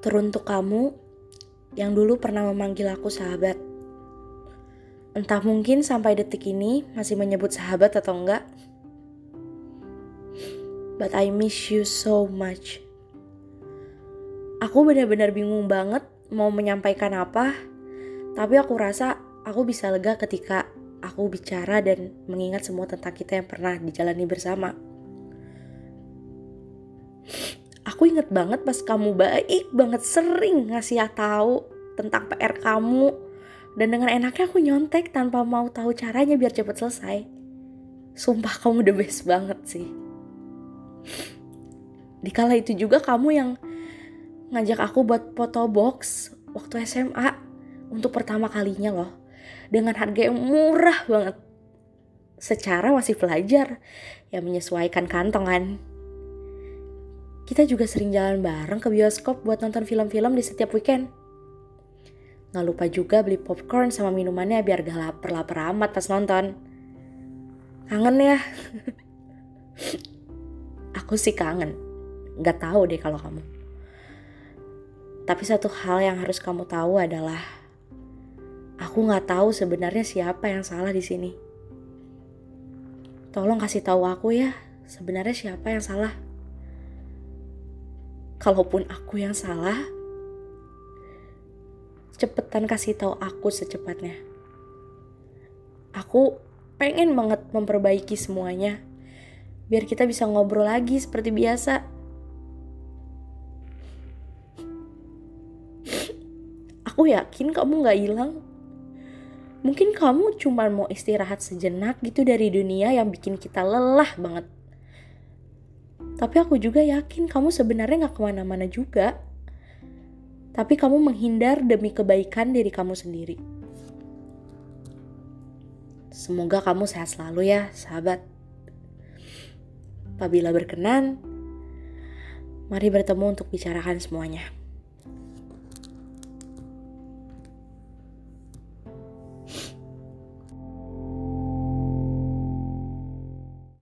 Teruntuk kamu yang dulu pernah memanggil aku sahabat. Entah mungkin sampai detik ini masih menyebut sahabat atau enggak. But I miss you so much. Aku benar-benar bingung banget mau menyampaikan apa, tapi aku rasa aku bisa lega ketika aku bicara dan mengingat semua tentang kita yang pernah dijalani bersama. Aku inget banget pas kamu baik banget sering ngasih tahu tentang PR kamu dan dengan enaknya aku nyontek tanpa mau tahu caranya biar cepet selesai. Sumpah kamu the best banget sih. Di kala itu juga kamu yang ngajak aku buat foto box waktu SMA untuk pertama kalinya loh. Dengan harga yang murah banget. Secara masih pelajar yang menyesuaikan kantongan. Kita juga sering jalan bareng ke bioskop buat nonton film-film di setiap weekend. Nggak lupa juga beli popcorn sama minumannya biar gak lapar-lapar amat pas nonton. Kangen ya? Aku sih kangen. Gak tahu deh kalau kamu. Tapi satu hal yang harus kamu tahu adalah aku nggak tahu sebenarnya siapa yang salah di sini. Tolong kasih tahu aku ya, sebenarnya siapa yang salah kalaupun aku yang salah, cepetan kasih tahu aku secepatnya. Aku pengen banget memperbaiki semuanya, biar kita bisa ngobrol lagi seperti biasa. Aku yakin kamu gak hilang. Mungkin kamu cuma mau istirahat sejenak gitu dari dunia yang bikin kita lelah banget. Tapi aku juga yakin kamu sebenarnya gak ke mana-mana juga. Tapi kamu menghindar demi kebaikan diri kamu sendiri. Semoga kamu sehat selalu ya, sahabat. Apabila berkenan, mari bertemu untuk bicarakan semuanya.